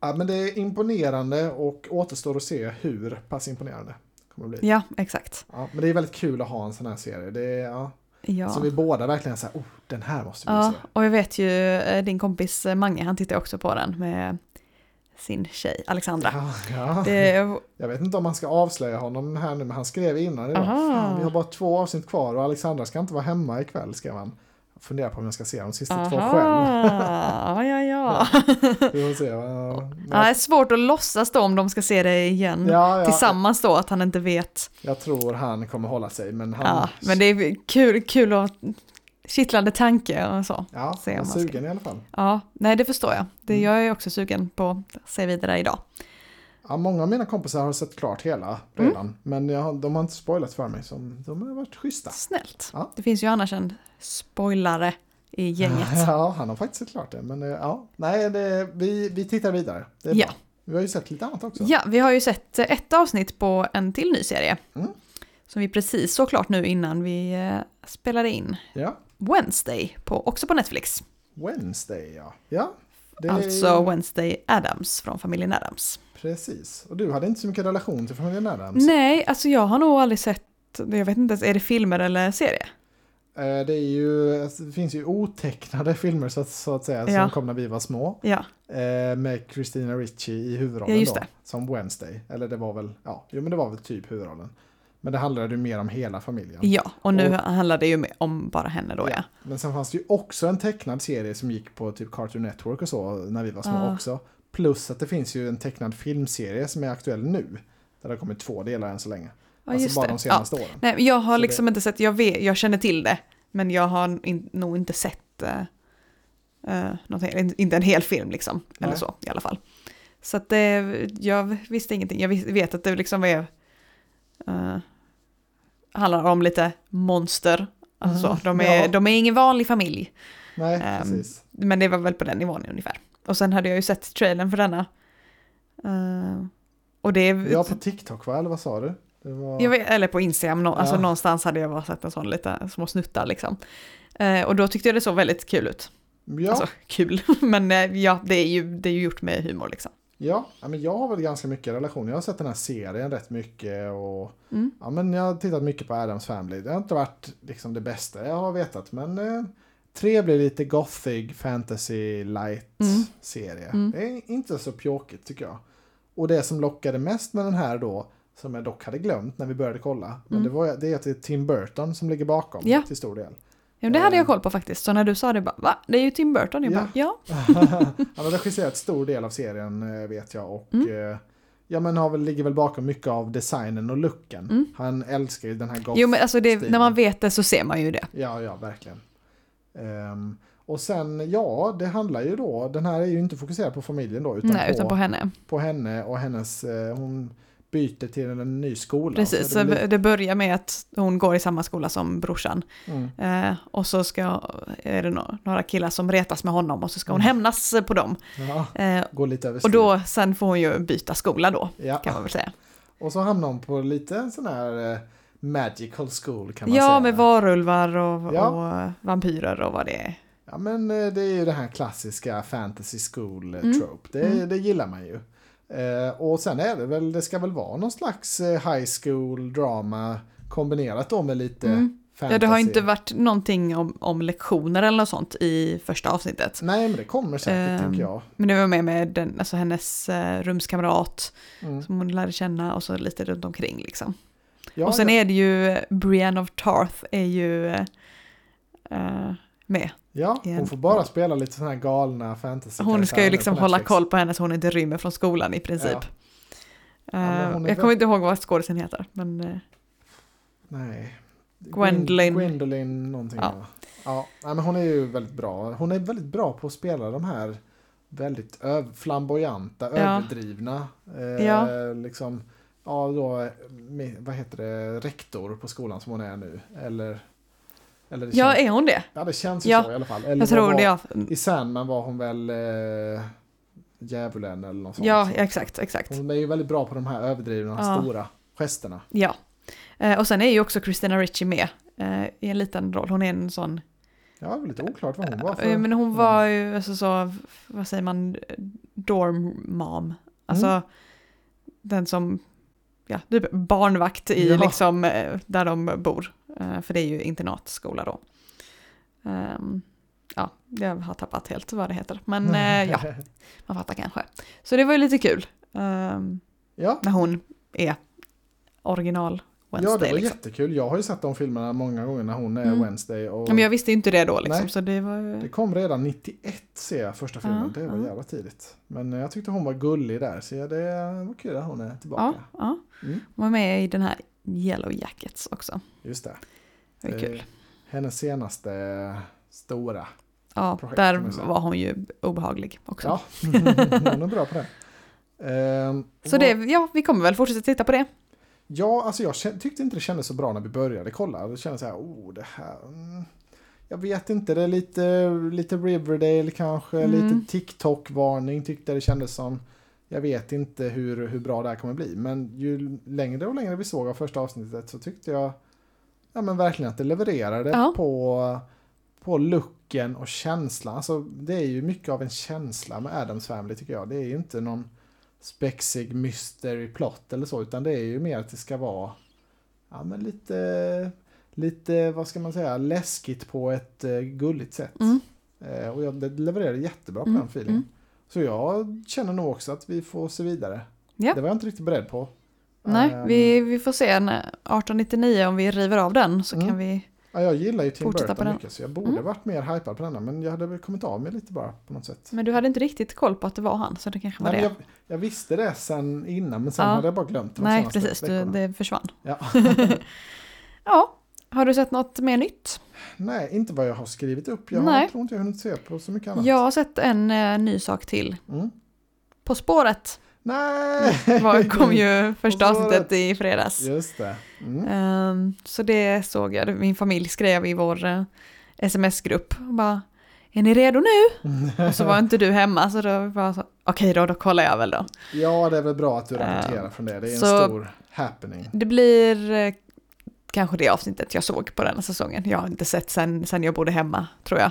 Ja, men det är imponerande och återstår att se hur pass imponerande det kommer bli. Ja, exakt. Ja, men det är väldigt kul att ha en sån här serie. Det är, ja, Ja. Så vi båda verkligen säger, oh, den här måste vi ja, se. och jag vet ju eh, din kompis eh, Mange, han tittar också på den med sin tjej Alexandra. Ja, ja. Det, Jag vet inte om man ska avslöja honom här nu, men han skrev innan idag. Fan, vi har bara två avsnitt kvar och Alexandra ska inte vara hemma ikväll, skrev han. Funderar på om jag ska se de sista två själv. Aha, ja, ja. Vi får se. Ja, Ja, det är svårt att låtsas då om de ska se det igen. ja, ja, Tillsammans då, att han inte vet. Jag tror han kommer hålla sig, men han... Ja, men det är kul, kul och kittlande tanke och så. Ja, se om man ska- sugen i alla fall. Ja, nej det förstår jag. Det, Mm. Jag är också sugen på att se vidare idag. Ja, många av mina kompisar har sett klart hela Mm. redan, men jag, de har inte spoilat för mig, så de har varit schyssta. Snällt. Ja. Det finns ju annars en spoilare i gänget. Ja, han har faktiskt sett klart det, men eh, ja, nej, det, vi, vi tittar vidare. Det är Ja. bra. Vi har ju sett lite annat också. Ja, vi har ju sett eh, ett avsnitt på en till ny serie. Mm. Som vi precis såg klart nu innan vi eh, spelade in. Ja, Wednesday, på, också på Netflix. Wednesday ja. Ja, det Alltså Wednesday Adams från familjen Adams. Precis. Och du hade inte så mycket relation till familjen Adams? Nej, alltså jag har nog aldrig sett, jag vet inte ens, är det filmer eller serie? Eh, Det, är ju, alltså, det finns ju otecknade filmer så att, så att säga Ja. som kom när vi var små. Ja, Eh, med Christina Ricci i huvudrollen Ja, då. Som Wednesday. Eller det var väl, ja, jo men det var väl typ huvudrollen. Men det handlade ju mer om hela familjen. ja. och nu Och- handlar det ju om bara henne då ja. Men sen fanns det ju också en tecknad serie som gick på typ Cartoon Network och så när vi var små Ja. också. Plus att det finns ju en tecknad filmserie som är aktuell nu. Där det har kommit två delar än så länge. Ja, alltså just bara det. de senaste åren. Nej, jag har Så liksom inte sett, jag, vet, jag känner till det, men jag har in, nog inte sett uh, någonting, inte en hel film liksom, eller Nej. så i alla fall. Så att det, jag visste ingenting, jag vet att det liksom är, uh, handlar om lite monster, alltså så, de är, ja. de är ingen vanlig familj, Nej, Ehm, precis. men det var väl på den nivån ungefär. Och sen hade jag ju sett trailern för denna. Eh, och det är... Ja, på TikTok va? Eller vad sa du? Var... Vet, eller på Instagram, nå, alltså Ja. någonstans hade jag bara sett en sån lite små snuttar liksom. Eh, och då tyckte jag det såg väldigt kul ut. ja, Alltså kul, men eh, ja, det är, ju, det är ju gjort med humor liksom. Ja, men jag har väl ganska mycket relation. Jag har sett den här serien rätt mycket och Mm. ja, men jag har tittat mycket på Adams Family. Det har inte varit liksom det bästa jag har vetat, men eh, trevlig, lite gothic, fantasy, light Mm. serie. Mm. Det är inte så pjåkigt tycker jag. Och det som lockade mest med den här då, som jag dock hade glömt när vi började kolla, men Mm. det, var, det är att det är Tim Burton som ligger bakom Ja. till stor del. Ja, det hade Eh. jag koll på faktiskt. Så när du sa det bara, va? Det är ju Tim Burton. Jag Ja. bara, ja. Han har regisserat stor del av serien eh, vet jag och Mm. eh, ja, men har väl, ligger väl bakom mycket av designen och looken. Mm. Han älskar ju den här goth Jo, men alltså det, när man vet det så ser man ju det. Ja, ja, verkligen. Ehm, och sen, ja, det handlar ju då, den här är ju inte fokuserad på familjen då, utan, Nej, på, utan på henne. på henne och hennes, eh, hon byter till en ny skola. Precis, Så så det blir- det börjar med att hon går i samma skola som brorsan. mm, Eh, och så ska, är det några killar som retas med honom och så ska hon Mm. hämnas på dem. ja, Eh, går lite över och då, sen får hon ju byta skola då, ja. kan man väl säga. Och så hamnar hon på lite sån här eh, magical school kan man Ja, säga. med varulvar och, Ja. och eh, vampyrer och vad det är. Ja men eh, det är ju det här klassiska fantasy school eh, Mm. trope. Det, Mm. det gillar man ju. Eh, och sen är det väl, det ska väl vara någon slags eh, high school drama kombinerat då med lite Mm. fantasy. Ja, det har inte varit någonting om, om lektioner eller något sånt i första avsnittet. Nej men det kommer säkert Ehm, tänker jag. Men det var med med den, alltså hennes eh, rumskamrat Mm. som hon lärde känna och så lite runt omkring liksom. Ja, och sen ja, är det ju Brienne of Tarth är ju eh, med. Ja, hon får bara spela lite sådana här galna fantasy Hon ska ju liksom hålla koll på henne så hon inte rymmer från skolan i princip. Ja. Eh, är jag kommer inte ihåg vad skådisen heter, men eh, Nej. Gwendolyn. Gwendolyn någonting. Ja. Ja. Ja, men hon är ju väldigt bra. Hon är väldigt bra på att spela de här väldigt flamboyanta, Ja. överdrivna. Eh, Ja. Liksom, ja, då, eh, vad heter det, rektor på skolan som hon är nu. Eller, eller det ja, känns, är hon det? ja, det känns ju Ja. så i alla fall. Eller Jag tror var, det, ja. I Sandman var hon väl eh, djävulen eller något sånt. Ja, exakt, exakt. Hon är ju väldigt bra på de här överdrivna, Ja. stora gesterna. Ja. Eh, och sen är ju också Christina Ricci med eh, i en liten roll. Hon är en sån, Ja, lite oklart vad hon var för. eh, men hon var ju alltså så, vad säger man, dorm mom. Alltså Mm. den som, ja, typ barnvakt i Ja. liksom, eh, där de bor. Eh, för det är ju internatskola då. Ehm, ja, jag har tappat helt vad det heter. Men eh, ja, man fattar kanske. Så det var ju lite kul. ehm, ja. när hon är original Wednesday. Ja, det var liksom. jättekul. Jag har ju sett de filmerna många gånger när hon är Mm. Wednesday. Och Ja, men jag visste inte det då liksom, Nej. så det var. Det kom redan 91 ser jag första filmen. Ja, det var ja. jävla tidigt. Men jag tyckte hon var gullig där. Så det var kul att hon är tillbaka. Ja, ja. Mm. Hon var med i den här Yellow Jackets också. Just det. Det var Eh, kul. Hennes senaste stora. Ja, projekt, där var hon ju obehaglig också. Ja, hon är bra på det. Ehm, Så det, ja, vi kommer väl fortsätta titta på det. Ja, alltså jag tyckte inte det kändes så bra när vi började kolla. Det kändes så här, oh det här... Mm, jag vet inte, det är lite, lite Riverdale kanske, Mm. lite TikTok-varning tyckte det kändes som. Jag vet inte hur, hur bra det här kommer bli, men ju längre och längre vi såg av första avsnittet så tyckte jag ja, men verkligen att det levererade Ja. på, på looken och känslan. Alltså, det är ju mycket av en känsla med Adams Family tycker jag. Det är ju inte någon spexig mystery plot eller så, utan det är ju mer att det ska vara ja, men lite, lite, vad ska man säga, läskigt på ett eh, gulligt sätt. Mm. Eh, och jag det levererade jättebra på Mm, den feelingen. mm. Så jag känner nog också att vi får se vidare. Ja. Det var jag inte riktigt beredd på. Nej, Ehm, vi, vi får se när 1899 om vi river av den så Mm. kan vi... Ja, jag gillar ju Tim Burton mycket så jag borde Mm. varit mer hypad på denna men jag hade väl kommit av mig lite bara på något sätt. Men du hade inte riktigt koll på att det var han så det kanske var Nej, det. jag, jag visste det sen innan men sen Ja. hade jag bara glömt det de Nej, precis, du, det försvann. Ja. Ja, har du sett något mer nytt? Nej, inte vad jag har skrivit upp. Jag Nej. har, tror inte jag hunnit se på så mycket annat. Jag har sett en eh, ny sak till. Mm. På spåret Nej! var, kom ju första avsnittet i fredags. Just det. Mm. Ehm, så det såg jag, min familj skrev i vår eh, sms-grupp. Bara, är ni redo nu? Och så var inte du hemma så då var så, okej då, då kollar jag väl då. Ja, det är väl bra att du rapporterar Ehm, från det. Det är en stor happening. Det blir eh, kanske det avsnittet jag såg på den här säsongen. Jag har inte sett sen, sen jag bodde hemma, tror jag.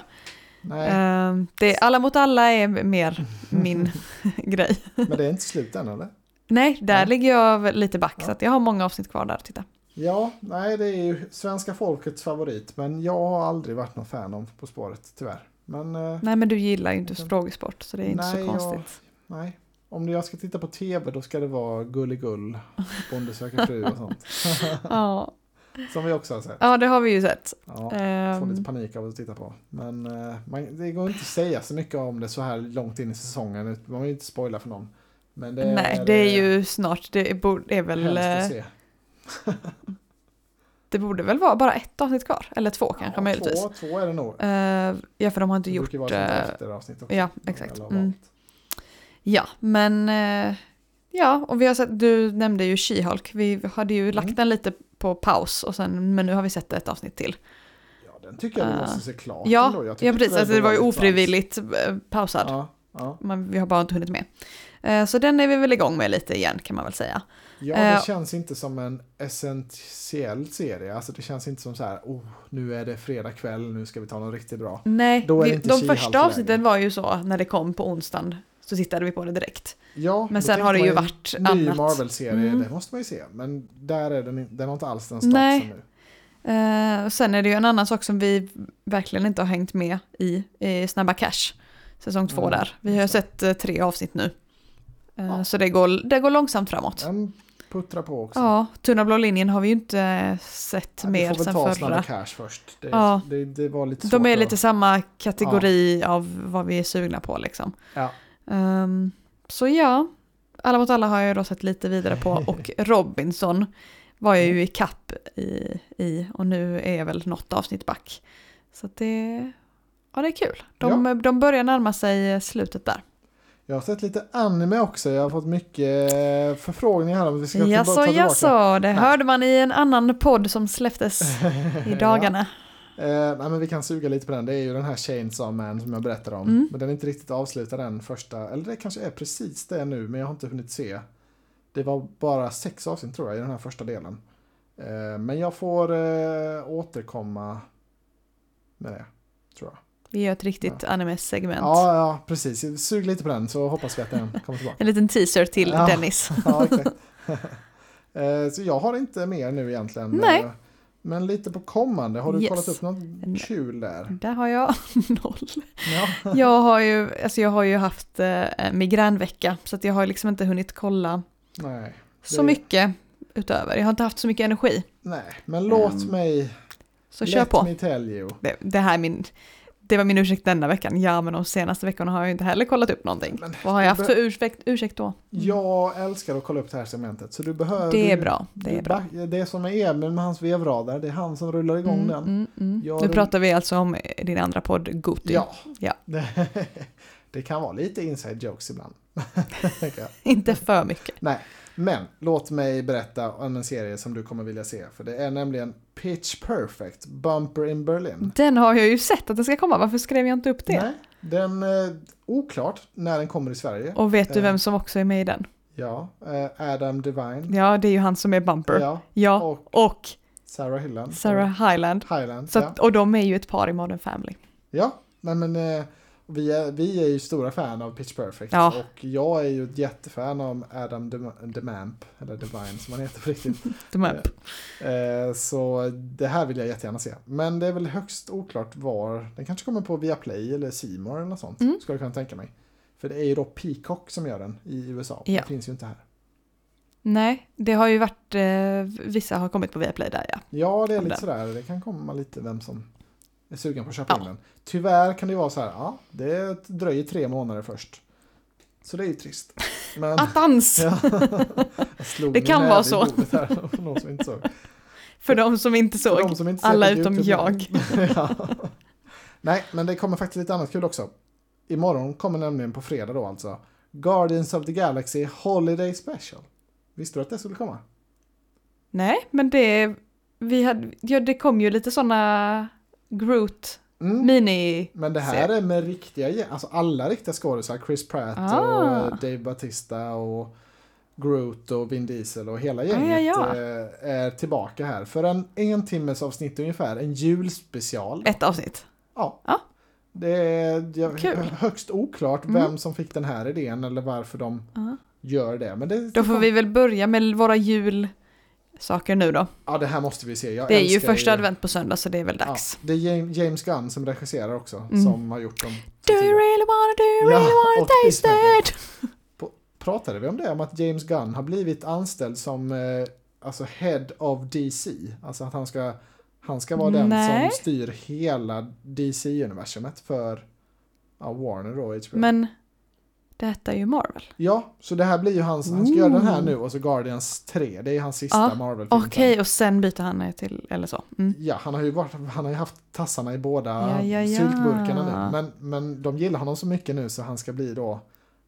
Nej, Ehm, det, alla mot alla är mer min grej. men det är inte slut än eller? Nej, där Ja. ligger jag lite back Ja. så jag har många avsnitt kvar där att titta. Ja, nej det är ju svenska folkets favorit. Men jag har aldrig varit någon fan av På spåret, tyvärr. Men eh, Nej men du gillar ju inte Mm. frågesport så det är inte Nej, så jag- konstigt. nej. Om jag ska titta på tv då ska det vara Gulligull, Bonde söker fru och sånt. Ja. Som vi också har sett. ja, det har vi ju sett. Ja, får Ehm, lite panik av att titta på. Men eh, man, det går inte att säga så mycket om det så här långt in i säsongen. Man vill inte spoila för någon. Men det nej, det är ju snart, det är, borde- det är väl, eh, se. det borde väl vara bara ett avsnitt kvar, eller två kanske Ja, möjligtvis. Två, två är det nog. Eh, ja, för de har inte Det gjort... brukar vara ett eh, efteravsnitt också. ja, exakt. Mm. Ja, men eh, ja, och vi har sett, du nämnde ju She-Hulk. Vi hade ju lagt Mm. den lite på paus och sen, men nu har vi sett ett avsnitt till. Ja, den tycker jag vi Eh, måste se klart Ja, ändå. Jag ja precis, alltså, det var ju ofrivilligt eh, pausad. Ja, ja. Men vi har bara inte hunnit med. Eh, så den är vi väl igång med lite igen kan man väl säga. ja, det känns inte som en essentiell serie. Alltså det känns inte som så här, oh, nu är det fredag kväll, nu ska vi ta något riktigt bra. Nej, Då är det vi, inte de första avsnitten var ju så när det kom på onsdagen. Så tittade vi på det direkt. Ja, Men sen har det ju varit ny annat. Marvel-serie, Mm. det måste man ju se. Men där är den, den har inte alls den statusen nu. Eh, och sen är det ju en annan sak som vi verkligen inte har hängt med i, i Snabba Cash. Säsong två Mm, där. Vi har sett eh, tre avsnitt nu. Eh, Ja. Så det går, det går långsamt framåt. Den puttrar på också. Ja, Tunna blå linjen har vi ju inte sett Ja, vi mer får väl sen ta förra. Snabba Cash först. Det, Ja. det, det var lite De är att- lite samma kategori av vad vi är sugna på liksom. Ja. Ehm, så ja, Alla mot alla har jag då sett lite vidare på och Robinson var jag ju i kapp i, i och nu är jag väl något avsnitt back. Så det, ja det är kul. De, de börjar närma sig slutet där. Jag har sett lite anime också. Jag har fått mycket förfrågningar här om vi ska ta Jaså, tillbaka. jaså, det Nej. hörde man i en annan podd som släpptes i dagarna. Ja. Eh, nej, men vi kan suga lite på den. Det är ju den här Chainsaw Man som jag berättade om. Mm. Men den är inte riktigt avslutad den första. Eller det kanske är precis det nu, men jag har inte hunnit se. Det var bara sex avsnitt tror jag i den här första delen. Eh, men jag får eh, återkomma med det, tror jag. Vi gör ett riktigt anime-segment. Ja, ja, precis. Sug lite på den så hoppas vi att den kommer tillbaka. En liten teaser till Ja. Dennis. ja, exakt. Eh, så jag har inte mer nu egentligen. Nej. Men lite på kommande, har du Yes. kollat upp något kul där? Där har jag noll. Ja. Jag har ju, alltså jag har ju haft eh, migränvecka så jag har liksom inte hunnit kolla Nej. så Det- mycket utöver. Jag har inte haft så mycket energi. Nej, men låt Ehm, mig, Så kör på. me tell you. Det, det här är min, det var min ursäkt denna veckan. Ja, men de senaste veckorna har jag inte heller kollat upp någonting. Men Vad har jag haft du för ursäkt, ursäkt då? Jag älskar att kolla upp det här segmentet. Så du behöver... Det är du- bra, det du är bra. back- Det är som med Emil med hans vevradar, det är han som rullar igång Mm, den. mm, mm. Jag Nu pratar vi alltså om din andra podd, Goti. Ja. Ja. Det, det kan vara lite inside jokes ibland. Inte för mycket. Nej, men låt mig berätta om en serie som du kommer vilja se. För det är nämligen Pitch Perfect, Bumper in Berlin. Den har jag ju sett att den ska komma, varför skrev jag inte upp det? Nej, den, eh, oklart när den kommer i Sverige. Och vet du Eh. vem som också är med i den? Ja, eh, Adam Devine. Ja, det är ju han som är Bumper. Ja, Ja, och och Sarah Hilland. Sarah Hyland. Highland. Så ja. att, och de är ju ett par i Modern Family. ja, nej men eh, Vi är, vi är ju stora fan av Pitch Perfect. Ja. Och jag är ju ett jättefan av Adam Dem- DeMamp, eller Devine som han heter på riktigt. De är, Eh, så det här vill jag jättegärna se. Men det är väl högst oklart var. Den kanske kommer på Viaplay eller More eller något sånt. Mm. Skulle jag kunna tänka mig. För det är ju då Peacock som gör den i USA. Ja. Det finns ju inte här. nej, det har ju varit, eh, vissa har kommit på Viaplay där ja. Ja, det är lite sådär. Det kan komma lite vem som är sugen på att köpa Ja. in den. Tyvärr kan det ju vara så här. Ja, det dröjer tre månader först. Så det är ju trist. Men, Attans! ja, Det kan vara så. här, för någon som inte såg. För de som inte såg. de alla utom YouTube. jag. ja. Nej, men det kommer faktiskt lite annat kul också. Imorgon kommer nämligen på fredag då alltså Guardians of the Galaxy Holiday Special. Visste du att det skulle komma? Nej, men det, vi hade, ja, det kom ju lite sådana Groot Mm. mini... Men det här är med riktiga, alltså alla riktiga skådisar. Chris Pratt Ah. och Dave Bautista och Groot och Vin Diesel och hela gänget ja, ja. eh, är tillbaka här för en en timmes avsnitt ungefär. En julspecial. Ett avsnitt. Ja. Ja. Det är jag, högst oklart Mm. vem som fick den här idén eller varför de Ja. gör det. Men det, Då får vi väl börja med våra julsaker nu då. Ja, det här måste vi se. Jag Det är ju första advent på söndag så det är väl Ja, dags. det är James- Gunn som regisserar också, Mm. som har gjort dem. Do you really wanna, do you Ja, really wanna och taste it? Pratade vi om det? Om att James Gunn har blivit anställd som eh, alltså head of DC? Alltså att han ska, han ska vara den Nej. som styr hela DC-universumet för ja, Warner då, HBO. Men detta är ju Marvel. Ja, så det här blir ju hans, han ska göra den här Ooh. nu och så Guardians 3, det är hans sista Ja, Marvel-film. Okej, och sen byter han till, eller så. Mm. Ja, han har ju varit, han har ju haft tassarna i båda Ja, ja, syltburkarna nu. Men, men de gillar honom så mycket nu så han ska bli då,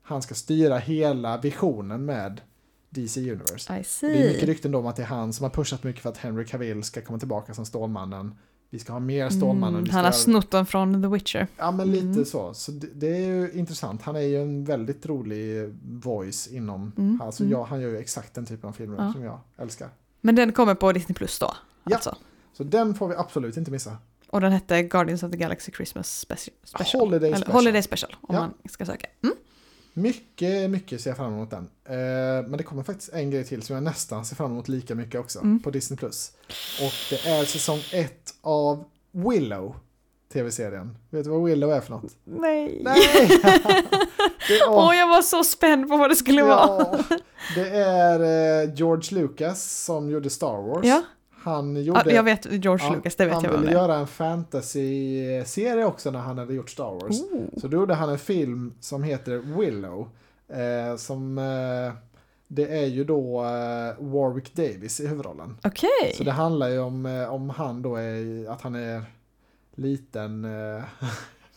han ska styra hela visionen med DC Universe. I Det är mycket rykten då om att det är han som har pushat mycket för att Henry Cavill ska komma tillbaka som Stålmannen. Vi ska ha mer Stålmannen. Mm, han har snott dem från The Witcher. Ja, men lite Mm. så. Så det, det är ju intressant. Han är ju en väldigt rolig voice inom, Mm, alltså mm. jag, han gör ju exakt den typen av filmer Ja. som jag älskar. Men den kommer på Disney Plus då. Ja. Alltså. Så den får vi absolut inte missa. Och den hette Guardians of the Galaxy Christmas Speci- Special. Holiday Eller Special. Holiday Special om Ja. man ska söka. Mm. Mycket, mycket ser jag fram emot den. Eh, men det kommer faktiskt en grej till som jag nästan ser fram emot lika mycket också Mm. på Disney+. Plus. Och det är säsong ett av Willow, tv-serien. Vet du vad Willow är för något? Nej. Nej! Åh, jag var så spänd på vad det skulle vara. ja, det är eh, George Lucas som gjorde Star Wars. Ja, Han gjorde... ja jag vet George ja, Lucas, det vet han jag vem ville det göra en fantasy-serie också när han hade gjort Star Wars. Oh. Så då gjorde han en film som heter Willow. Eh, som, eh, det är ju då eh, Warwick Davis i huvudrollen. Okej. Så det handlar ju om, eh, om han då är, att han är liten. Eh,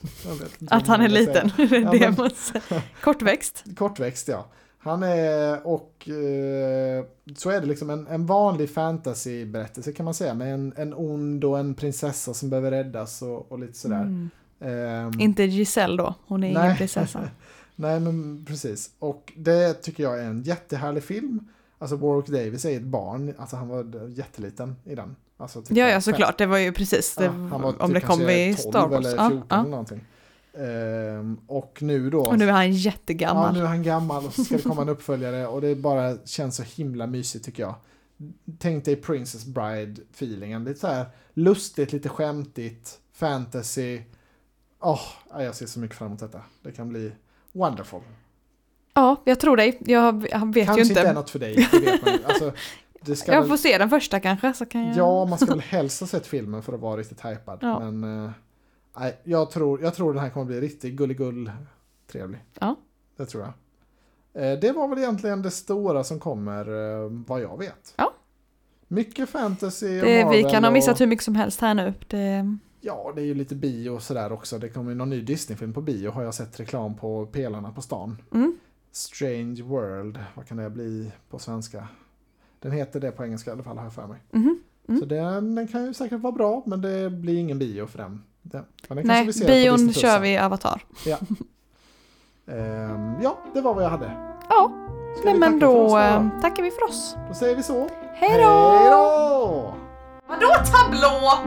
Att han är man liten. Ja, det måste... Kortväxt. Kortväxt ja. Han är, och eh, så är det liksom en, en vanlig fantasyberättelse kan man säga. Med en, en ond och en prinsessa som behöver räddas och, och lite sådär. Mm. Ehm, Inte Giselle då, hon är ingen Nej. prinsessa. Nej men precis. Och det tycker jag är en jättehärlig film. Alltså Warwick Davis är ett barn, alltså han var jätteliten i den. Alltså, typ Ja, ja såklart, det var ju precis det, Ja, var om typ det kom vid 12 Star Wars. eller Ja, 14 ja. eller någonting. Ehm, och nu då. Och nu är han Ja, jättegammal. nu är han gammal och så ska det komma en uppföljare och det bara känns så himla mysigt tycker jag. Tänk dig Princess Bride-feelingen. Lite så här lustigt, lite skämtigt, fantasy. Åh, ja, jag ser så mycket fram emot detta. Det kan bli wonderful. Ja, jag tror dig. Jag, vet Kanske ju inte är inte. något för dig, det vet. Alltså, det Jag väl, får se den första kanske så kan jag... ja, man ska väl helst ha sett filmen för att vara riktigt hypad. Ja. Men eh, nej, jag, tror, jag tror den här kommer bli riktigt gulligull trevlig. Ja. Det tror jag. Eh, det var väl egentligen det stora som kommer, eh, vad jag vet. Ja. Mycket fantasy och det, vi Marvel kan ha missat och, hur mycket som helst här nu. Det, Ja, det är ju lite bio och sådär också. Det kommer ju någon ny Disney-film på bio har jag sett reklam på pelarna på stan. mm. Strange World, vad kan det bli på svenska? Den heter det på engelska i alla fall har jag för mig. Mhm. Mm. Så den, den kan ju säkert vara bra, men det blir ingen bio för den. Den den Nej, bion kör vi i Avatar. Ehm, ja, det var vad jag hade. Ja, Ska nej men då oss då? eh, tackar vi för oss. Då säger vi så. Hej då! Hej då! Vadå tablå?